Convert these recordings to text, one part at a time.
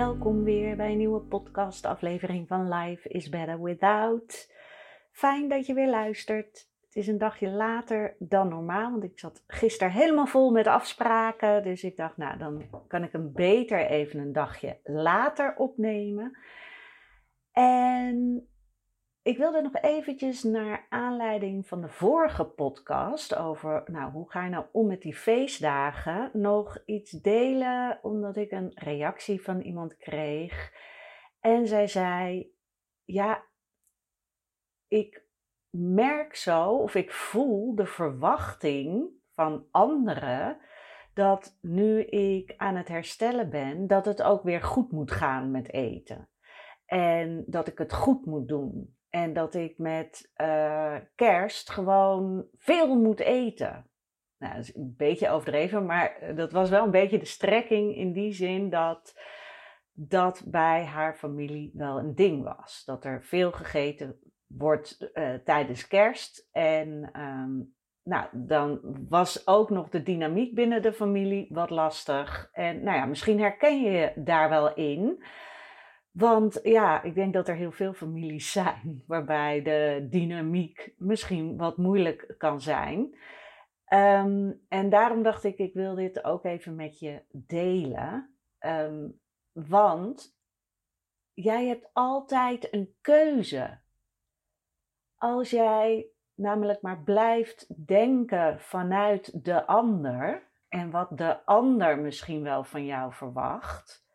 Welkom weer bij een nieuwe podcastaflevering van Life is Better Without. Fijn dat je weer luistert. Het is een dagje later dan normaal, want ik zat gisteren helemaal vol met afspraken. Dus ik dacht, nou, dan kan ik hem beter even een dagje later opnemen. En ik wilde nog eventjes naar aanleiding van de vorige podcast over, nou, hoe ga je nou om met die feestdagen, nog iets delen, omdat ik een reactie van iemand kreeg. En zij zei, ja, ik merk zo of ik voel de verwachting van anderen dat nu ik aan het herstellen ben, dat het ook weer goed moet gaan met eten. En dat ik het goed moet doen. En dat ik met uh, kerst gewoon veel moet eten. Nou, dat is een beetje overdreven, maar eh, dat was wel een beetje de strekking in die zin dat dat bij haar familie wel een ding was. Dat er veel gegeten wordt uh, tijdens kerst. En um, nou, dan was ook nog de dynamiek binnen de familie wat lastig. En nou ja, misschien herken je daar wel in. Want ja, ik denk dat er heel veel families zijn waarbij de dynamiek misschien wat moeilijk kan zijn. Um, en daarom dacht ik, ik wil dit ook even met je delen. Um, want jij hebt altijd een keuze. Als jij namelijk maar blijft denken vanuit de ander en wat de ander misschien wel van jou verwacht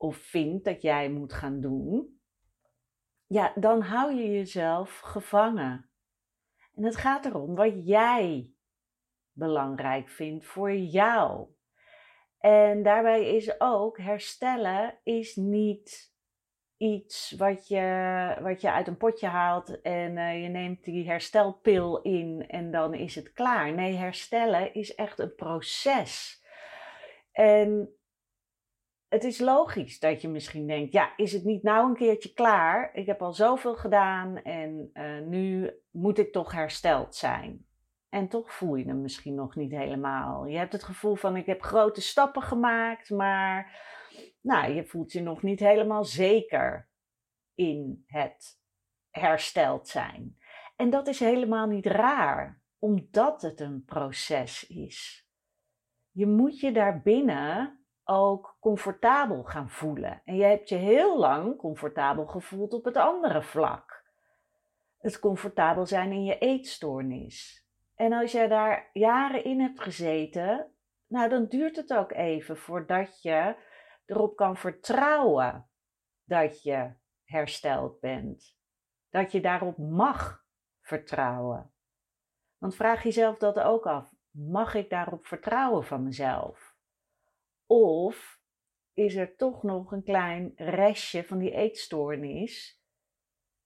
of vindt dat jij moet gaan doen, ja, dan hou je jezelf gevangen. En het gaat erom wat jij belangrijk vindt voor jou. En daarbij is ook herstellen is niet iets wat je, wat je uit een potje haalt en uh, je neemt die herstelpil in en dan is het klaar. Nee, herstellen is echt een proces. En het is logisch dat je misschien denkt, ja, is het niet nou een keertje klaar? Ik heb al zoveel gedaan en uh, nu moet ik toch hersteld zijn. En toch voel je hem misschien nog niet helemaal. Je hebt het gevoel van, ik heb grote stappen gemaakt, maar nou, je voelt je nog niet helemaal zeker in het hersteld zijn. En dat is helemaal niet raar, omdat het een proces is. Je moet je daarbinnen ook comfortabel gaan voelen. En je hebt je heel lang comfortabel gevoeld op het andere vlak. Het comfortabel zijn in je eetstoornis. En als jij daar jaren in hebt gezeten, nou dan duurt het ook even voordat je erop kan vertrouwen dat je hersteld bent. Dat je daarop mag vertrouwen. Want vraag jezelf dat ook af. Mag ik daarop vertrouwen van mezelf? Of is er toch nog een klein restje van die eetstoornis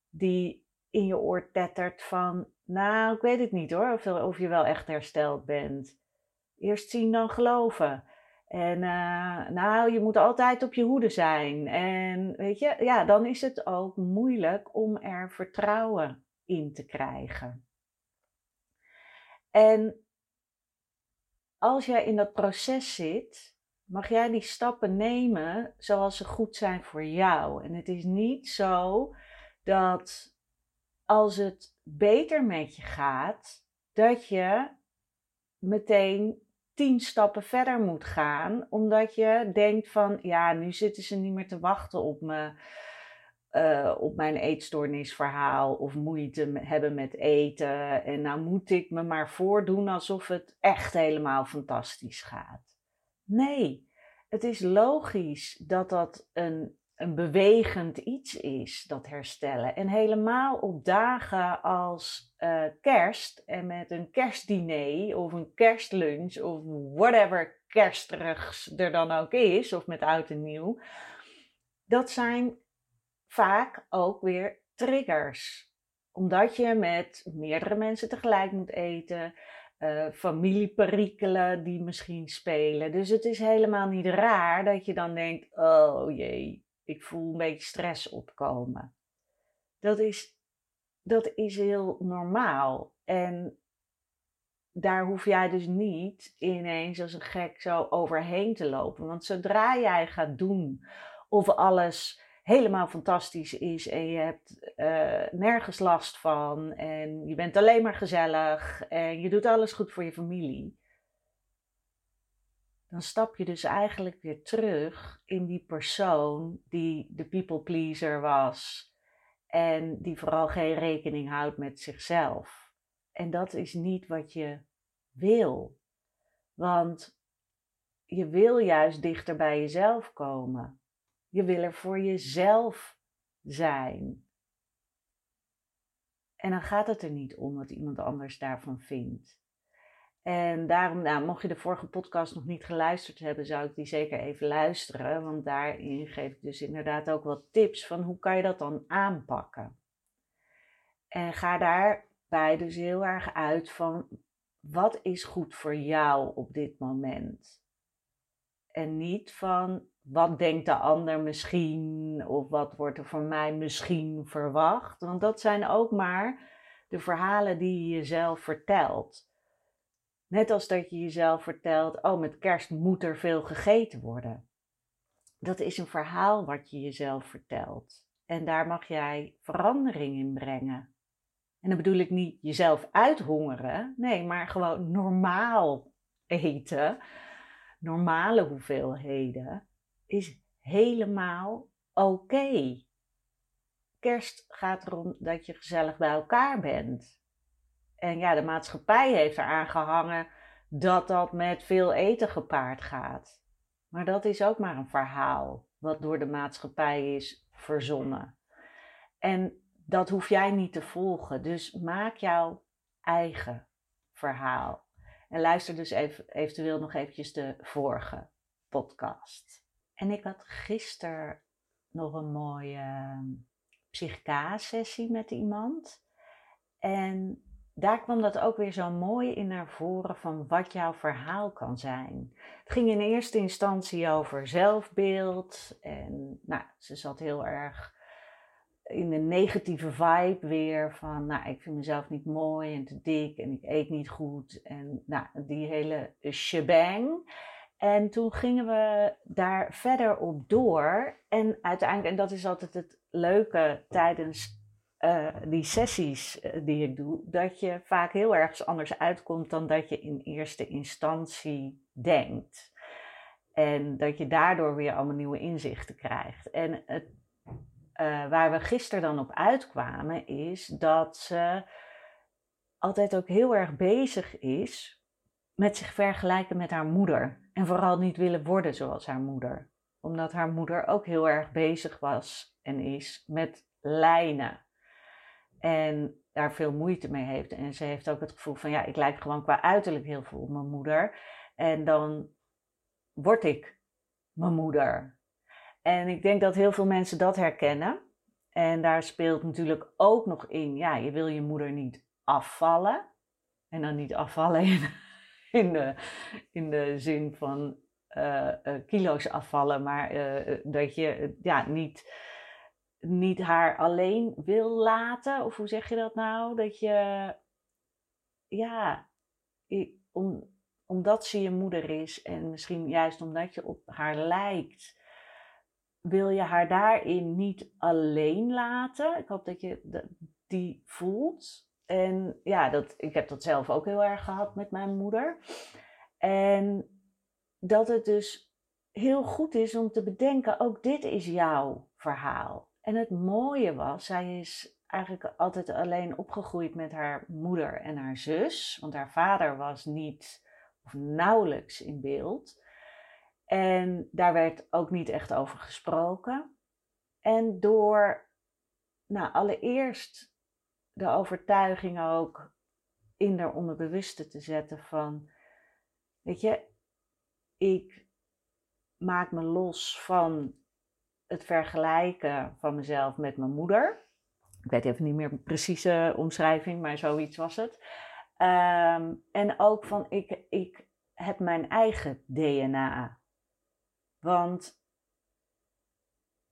die in je oor tettert van, nou, ik weet het niet hoor, of, of je wel echt hersteld bent. Eerst zien dan geloven. En uh, nou, je moet altijd op je hoede zijn. En weet je, ja, dan is het ook moeilijk om er vertrouwen in te krijgen. En als jij in dat proces zit, mag jij die stappen nemen zoals ze goed zijn voor jou. En het is niet zo dat als het beter met je gaat, dat je meteen tien stappen verder moet gaan, omdat je denkt van, ja, nu zitten ze niet meer te wachten op me. uh, op mijn eetstoornisverhaal of moeite hebben met eten. En nou moet ik me maar voordoen alsof het echt helemaal fantastisch gaat. Nee, het is logisch dat dat een, een bewegend iets is, dat herstellen. En helemaal op dagen als uh, kerst en met een kerstdiner of een kerstlunch of whatever kersterigs er dan ook is, of met oud en nieuw. Dat zijn vaak ook weer triggers. Omdat je met meerdere mensen tegelijk moet eten, uh, familieperikelen die misschien spelen. Dus het is helemaal niet raar dat je dan denkt: oh jee, ik voel een beetje stress opkomen. Dat is, dat is heel normaal. En daar hoef jij dus niet ineens als een gek zo overheen te lopen. Want zodra jij gaat doen of alles helemaal fantastisch is en je hebt uh, nergens last van en je bent alleen maar gezellig en je doet alles goed voor je familie, dan stap je dus eigenlijk weer terug in die persoon die de people pleaser was en die vooral geen rekening houdt met zichzelf. En dat is niet wat je wil. Want je wil juist dichter bij jezelf komen. Je wil er voor jezelf zijn. En dan gaat het er niet om wat iemand anders daarvan vindt. En daarom, nou, mocht je de vorige podcast nog niet geluisterd hebben, zou ik die zeker even luisteren. Want daarin geef ik dus inderdaad ook wat tips van hoe kan je dat dan aanpakken. En ga daarbij dus heel erg uit van wat is goed voor jou op dit moment. En niet van wat denkt de ander misschien of wat wordt er van mij misschien verwacht. Want dat zijn ook maar de verhalen die je jezelf vertelt. Net als dat je jezelf vertelt, oh met kerst moet er veel gegeten worden. Dat is een verhaal wat je jezelf vertelt. En daar mag jij verandering in brengen. En dan bedoel ik niet jezelf uithongeren, nee, maar gewoon normaal eten, normale hoeveelheden is helemaal oké. Kerst gaat erom dat je gezellig bij elkaar bent. En ja, de maatschappij heeft eraan gehangen dat dat met veel eten gepaard gaat. Maar dat is ook maar een verhaal wat door de maatschappij is verzonnen. En dat hoef jij niet te volgen. Dus maak jouw eigen verhaal. En luister dus even, eventueel nog eventjes de vorige podcast. En ik had gisteren nog een mooie ehm, psychica-sessie met iemand. En daar kwam dat ook weer zo mooi in naar voren van wat jouw verhaal kan zijn. Het ging in eerste instantie over zelfbeeld. En nou, ze zat heel erg in de negatieve vibe weer van, nou, ik vind mezelf niet mooi en te dik en ik eet niet goed. En nou, die hele shebang. En toen gingen we daar verder op door. En uiteindelijk, en dat is altijd het leuke tijdens uh, die sessies uh, die ik doe, dat je vaak heel ergens anders uitkomt dan dat je in eerste instantie denkt. En dat je daardoor weer allemaal nieuwe inzichten krijgt. En het, uh, waar we gisteren dan op uitkwamen, is dat ze altijd ook heel erg bezig is met zich vergelijken met haar moeder. En vooral niet willen worden zoals haar moeder. Omdat haar moeder ook heel erg bezig was en is met lijnen. En daar veel moeite mee heeft. En ze heeft ook het gevoel van ja, ik lijk gewoon qua uiterlijk heel veel op mijn moeder. En dan word ik mijn moeder. En ik denk dat heel veel mensen dat herkennen. En daar speelt natuurlijk ook nog in, ja, je wil je moeder niet afvallen. En dan niet afvallen in de, in de zin van uh, uh, kilo's afvallen, maar uh, dat je ja, niet, niet haar alleen wil laten. Of hoe zeg je dat nou? Dat je, ja, om, omdat ze je moeder is en misschien juist omdat je op haar lijkt, wil je haar daarin niet alleen laten. Ik hoop dat je die voelt. En ja, dat, ik heb dat zelf ook heel erg gehad met mijn moeder. En dat het dus heel goed is om te bedenken, ook dit is jouw verhaal. En het mooie was, zij is eigenlijk altijd alleen opgegroeid met haar moeder en haar zus, want haar vader was niet of nauwelijks in beeld. En daar werd ook niet echt over gesproken. En door, nou, allereerst de overtuiging ook in haar onderbewuste te zetten van, weet je, ik maak me los van het vergelijken van mezelf met mijn moeder. Ik weet even niet meer de precieze omschrijving, maar zoiets was het. Ehm, en ook van ik, ik heb mijn eigen DNA. Want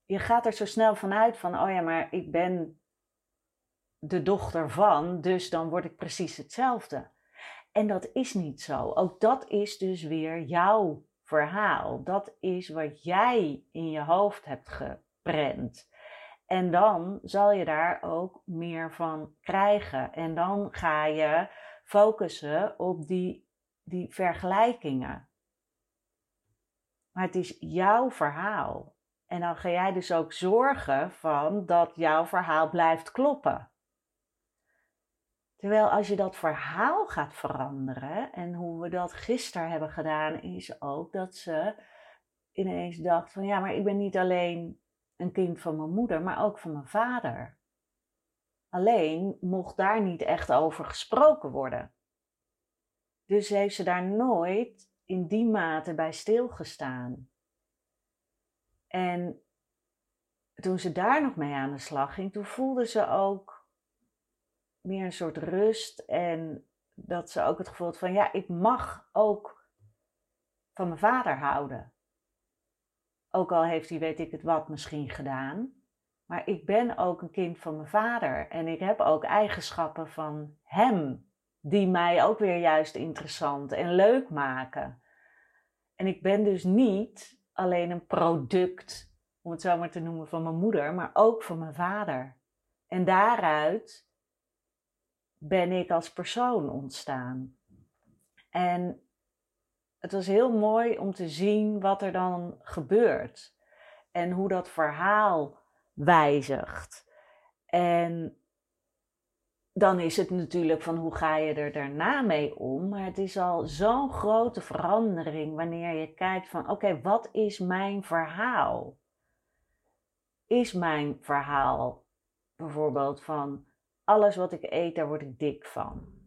je gaat er zo snel vanuit van, oh ja, maar ik ben de dochter van, dus dan word ik precies hetzelfde. En dat is niet zo. Ook dat is dus weer jouw verhaal. Dat is wat jij in je hoofd hebt geprent. En dan zal je daar ook meer van krijgen. En dan ga je focussen op die, die vergelijkingen. Maar het is jouw verhaal. En dan ga jij dus ook zorgen van dat jouw verhaal blijft kloppen. Terwijl als je dat verhaal gaat veranderen, en hoe we dat gisteren hebben gedaan, is ook dat ze ineens dacht van ja, maar ik ben niet alleen een kind van mijn moeder, maar ook van mijn vader. Alleen mocht daar niet echt over gesproken worden. Dus heeft ze daar nooit in die mate bij stilgestaan. En toen ze daar nog mee aan de slag ging, toen voelde ze ook meer een soort rust en dat ze ook het gevoel had van ja, ik mag ook van mijn vader houden. Ook al heeft hij weet ik het wat misschien gedaan. Maar ik ben ook een kind van mijn vader en ik heb ook eigenschappen van hem die mij ook weer juist interessant en leuk maken. En ik ben dus niet alleen een product, om het zo maar te noemen, van mijn moeder, maar ook van mijn vader. En daaruit ben ik als persoon ontstaan. En het was heel mooi om te zien wat er dan gebeurt en hoe dat verhaal wijzigt. En dan is het natuurlijk van hoe ga je er daarna mee om. Maar het is al zo'n grote verandering wanneer je kijkt van oké, wat is mijn verhaal? Is mijn verhaal bijvoorbeeld van alles wat ik eet, daar word ik dik van?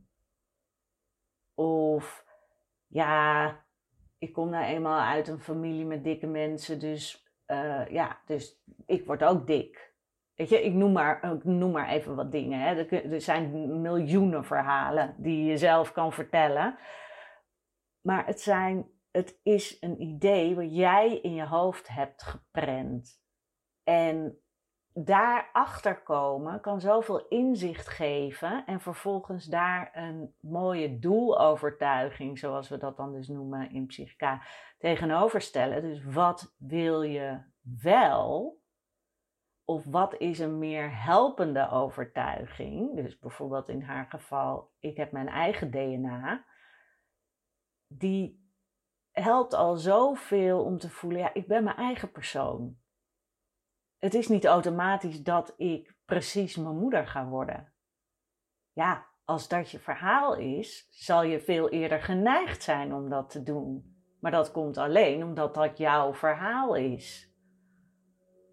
Of ja, ik kom nou eenmaal uit een familie met dikke mensen, dus uh, ja, dus ik word ook dik. Weet je, ik noem maar, ik noem maar even wat dingen. Hè. Er, zijn miljoenen verhalen die je zelf kan vertellen. Maar het, zijn, het is een idee wat jij in je hoofd hebt geprent. En daarachter komen kan zoveel inzicht geven en vervolgens daar een mooie doelovertuiging, zoals we dat dan dus noemen in psychica, tegenover stellen. Dus wat wil je wel? Of wat is een meer helpende overtuiging? Dus bijvoorbeeld in haar geval, ik heb mijn eigen DNA. Die helpt al zoveel om te voelen, ja, ik ben mijn eigen persoon. Het is niet automatisch dat ik precies mijn moeder ga worden. Ja, als dat je verhaal is, zal je veel eerder geneigd zijn om dat te doen. Maar dat komt alleen omdat dat jouw verhaal is.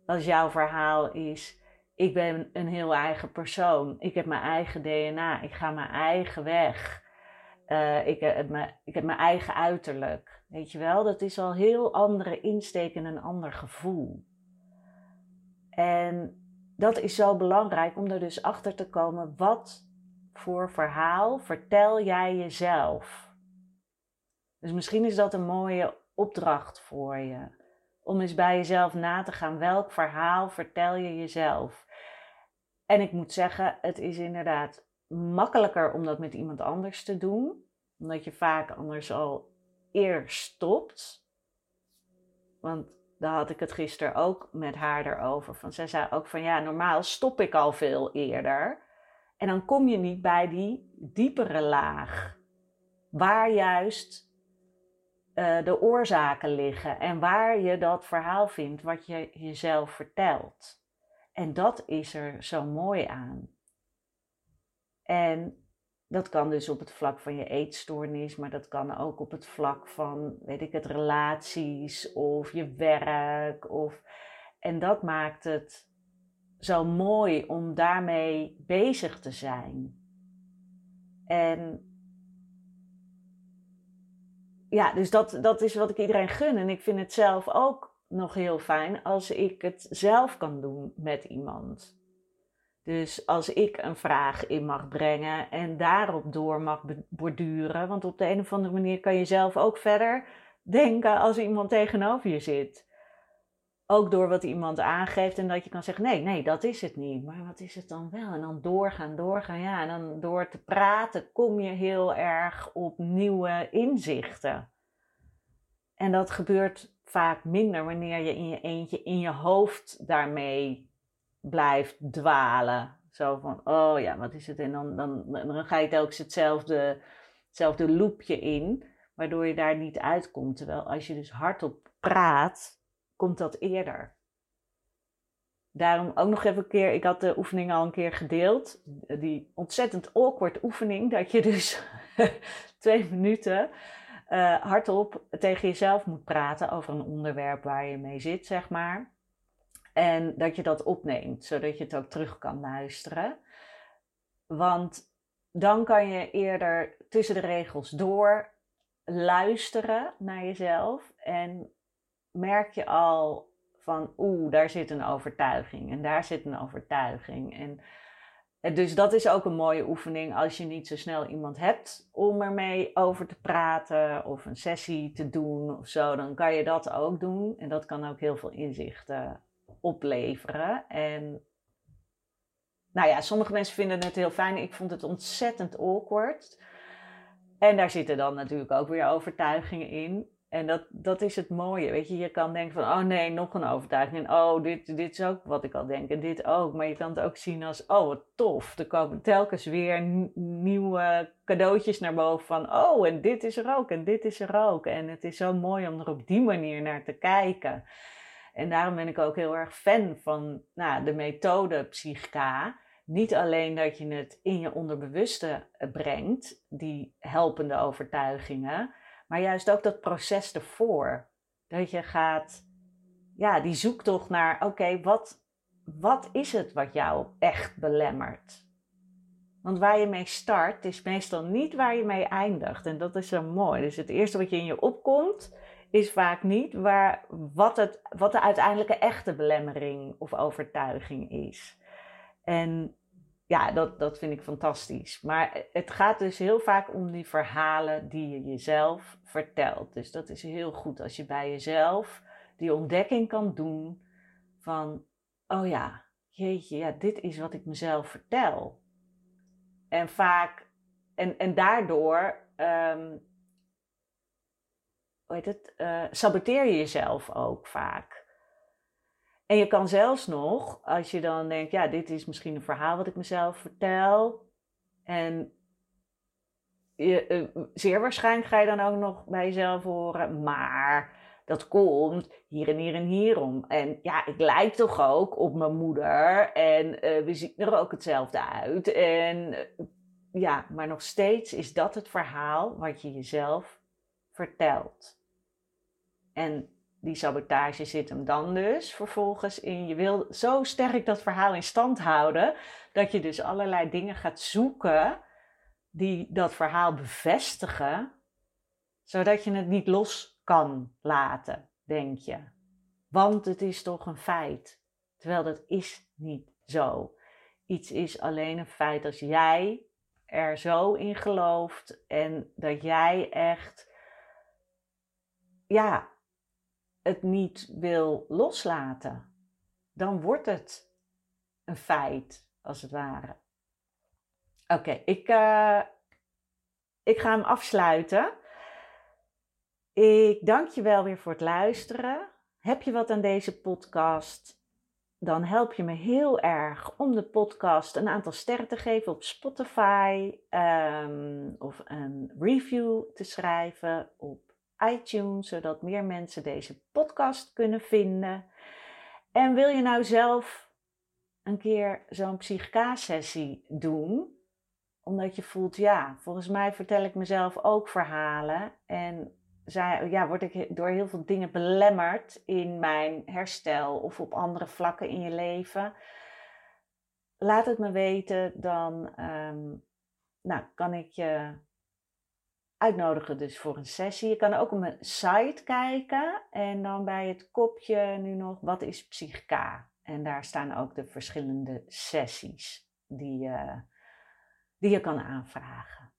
Als jouw verhaal is, ik ben een heel eigen persoon, ik heb mijn eigen DNA, ik ga mijn eigen weg, uh, ik, heb mijn, ik heb mijn eigen uiterlijk. Weet je wel, dat is al heel andere insteek en een ander gevoel. En dat is zo belangrijk om er dus achter te komen, wat voor verhaal vertel jij jezelf? Dus misschien is dat een mooie opdracht voor je om eens bij jezelf na te gaan. Welk verhaal vertel je jezelf? En ik moet zeggen, het is inderdaad makkelijker om dat met iemand anders te doen. Omdat je vaak anders al eerder stopt. Want daar had ik het gisteren ook met haar erover. Van, zij zei ook van ja, normaal stop ik al veel eerder. En dan kom je niet bij die diepere laag. Waar juist uh, de oorzaken liggen en waar je dat verhaal vindt wat je jezelf vertelt. En dat is er zo mooi aan. En dat kan dus op het vlak van je eetstoornis, maar dat kan ook op het vlak van, weet ik het, relaties of je werk. Of... En dat maakt het zo mooi om daarmee bezig te zijn. En ja, dus dat, dat is wat ik iedereen gun. En ik vind het zelf ook nog heel fijn als ik het zelf kan doen met iemand. Dus als ik een vraag in mag brengen en daarop door mag borduren, want op de een of andere manier kan je zelf ook verder denken als iemand tegenover je zit. Ook door wat iemand aangeeft en dat je kan zeggen: nee, nee, dat is het niet. Maar wat is het dan wel? En dan doorgaan, doorgaan. Ja, en dan door te praten kom je heel erg op nieuwe inzichten. En dat gebeurt vaak minder wanneer je in je eentje in je hoofd daarmee blijft dwalen. Zo van, oh ja, wat is het? En dan, dan, dan ga je telkens hetzelfde, hetzelfde loopje in, waardoor je daar niet uitkomt. Terwijl als je dus hardop praat, komt dat eerder. Daarom ook nog even een keer, ik had de oefening al een keer gedeeld. Die ontzettend awkward oefening, dat je dus twee minuten uh, hardop tegen jezelf moet praten over een onderwerp waar je mee zit, zeg maar. En dat je dat opneemt, zodat je het ook terug kan luisteren. Want dan kan je eerder tussen de regels door luisteren naar jezelf en merk je al van oeh, daar zit een overtuiging en daar zit een overtuiging. En dus dat is ook een mooie oefening als je niet zo snel iemand hebt om ermee over te praten of een sessie te doen of zo. Dan kan je dat ook doen en dat kan ook heel veel inzichten opleveren. En nou ja, sommige mensen vinden het heel fijn. Ik vond het ontzettend awkward. En daar zitten dan natuurlijk ook weer overtuigingen in. En dat, dat is het mooie. Weet je, je kan denken van, oh nee, nog een overtuiging. Oh, dit, dit is ook wat ik al denk. En dit ook. Maar je kan het ook zien als, oh, wat tof. Er komen telkens weer nieuwe cadeautjes naar boven van, oh, en dit is er ook. En dit is er ook. En het is zo mooi om er op die manier naar te kijken. En daarom ben ik ook heel erg fan van nou, de methode Psychica. Niet alleen dat je het in je onderbewuste brengt, die helpende overtuigingen maar juist ook dat proces ervoor. Dat je gaat, ja, die zoektocht naar, oké, wat, wat is het wat jou echt belemmert? Want waar je mee start, is meestal niet waar je mee eindigt. En dat is zo mooi. Dus het eerste wat je in je opkomt, is vaak niet waar, wat, het, wat de uiteindelijke echte belemmering of overtuiging is. En ja, dat, dat vind ik fantastisch. Maar het gaat dus heel vaak om die verhalen die je jezelf vertelt. Dus dat is heel goed als je bij jezelf die ontdekking kan doen van, oh ja, jeetje, ja, dit is wat ik mezelf vertel. En vaak, en, en daardoor, um, hoe heet het, uh, saboteer je jezelf ook vaak. En je kan zelfs nog, als je dan denkt, ja, dit is misschien een verhaal wat ik mezelf vertel. En je, uh, zeer waarschijnlijk ga je dan ook nog bij jezelf horen, maar dat komt hier en hier en hierom. En ja, ik lijk toch ook op mijn moeder en uh, we zien er ook hetzelfde uit. En ja, maar nog steeds is dat het verhaal wat je jezelf vertelt. En die sabotage zit hem dan dus vervolgens in. Je wil zo sterk dat verhaal in stand houden, dat je dus allerlei dingen gaat zoeken die dat verhaal bevestigen, zodat je het niet los kan laten, denk je. Want het is toch een feit. Terwijl dat is niet zo. Iets is alleen een feit als jij er zo in gelooft en dat jij echt ja, het niet wil loslaten, dan wordt het een feit, als het ware. Oké, ik, uh, ik ga hem afsluiten. Ik dank je wel weer voor het luisteren. Heb je wat aan deze podcast? Dan help je me heel erg om de podcast een aantal sterren te geven op Spotify um, of een review te schrijven op iTunes, zodat meer mensen deze podcast kunnen vinden. En wil je nou zelf een keer zo'n psychica-sessie doen. Omdat je voelt, ja, volgens mij vertel ik mezelf ook verhalen. En ja, word ik door heel veel dingen belemmerd in mijn herstel of op andere vlakken in je leven. Laat het me weten, dan ehm, nou, kan ik je uitnodigen dus voor een sessie. Je kan ook op mijn site kijken en dan bij het kopje nu nog wat is Psychica. En daar staan ook de verschillende sessies die je, die je kan aanvragen.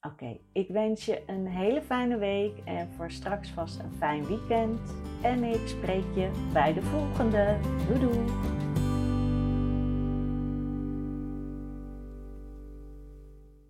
Oké, ik wens je een hele fijne week en voor straks vast een fijn weekend. En ik spreek je bij de volgende. Doei doei!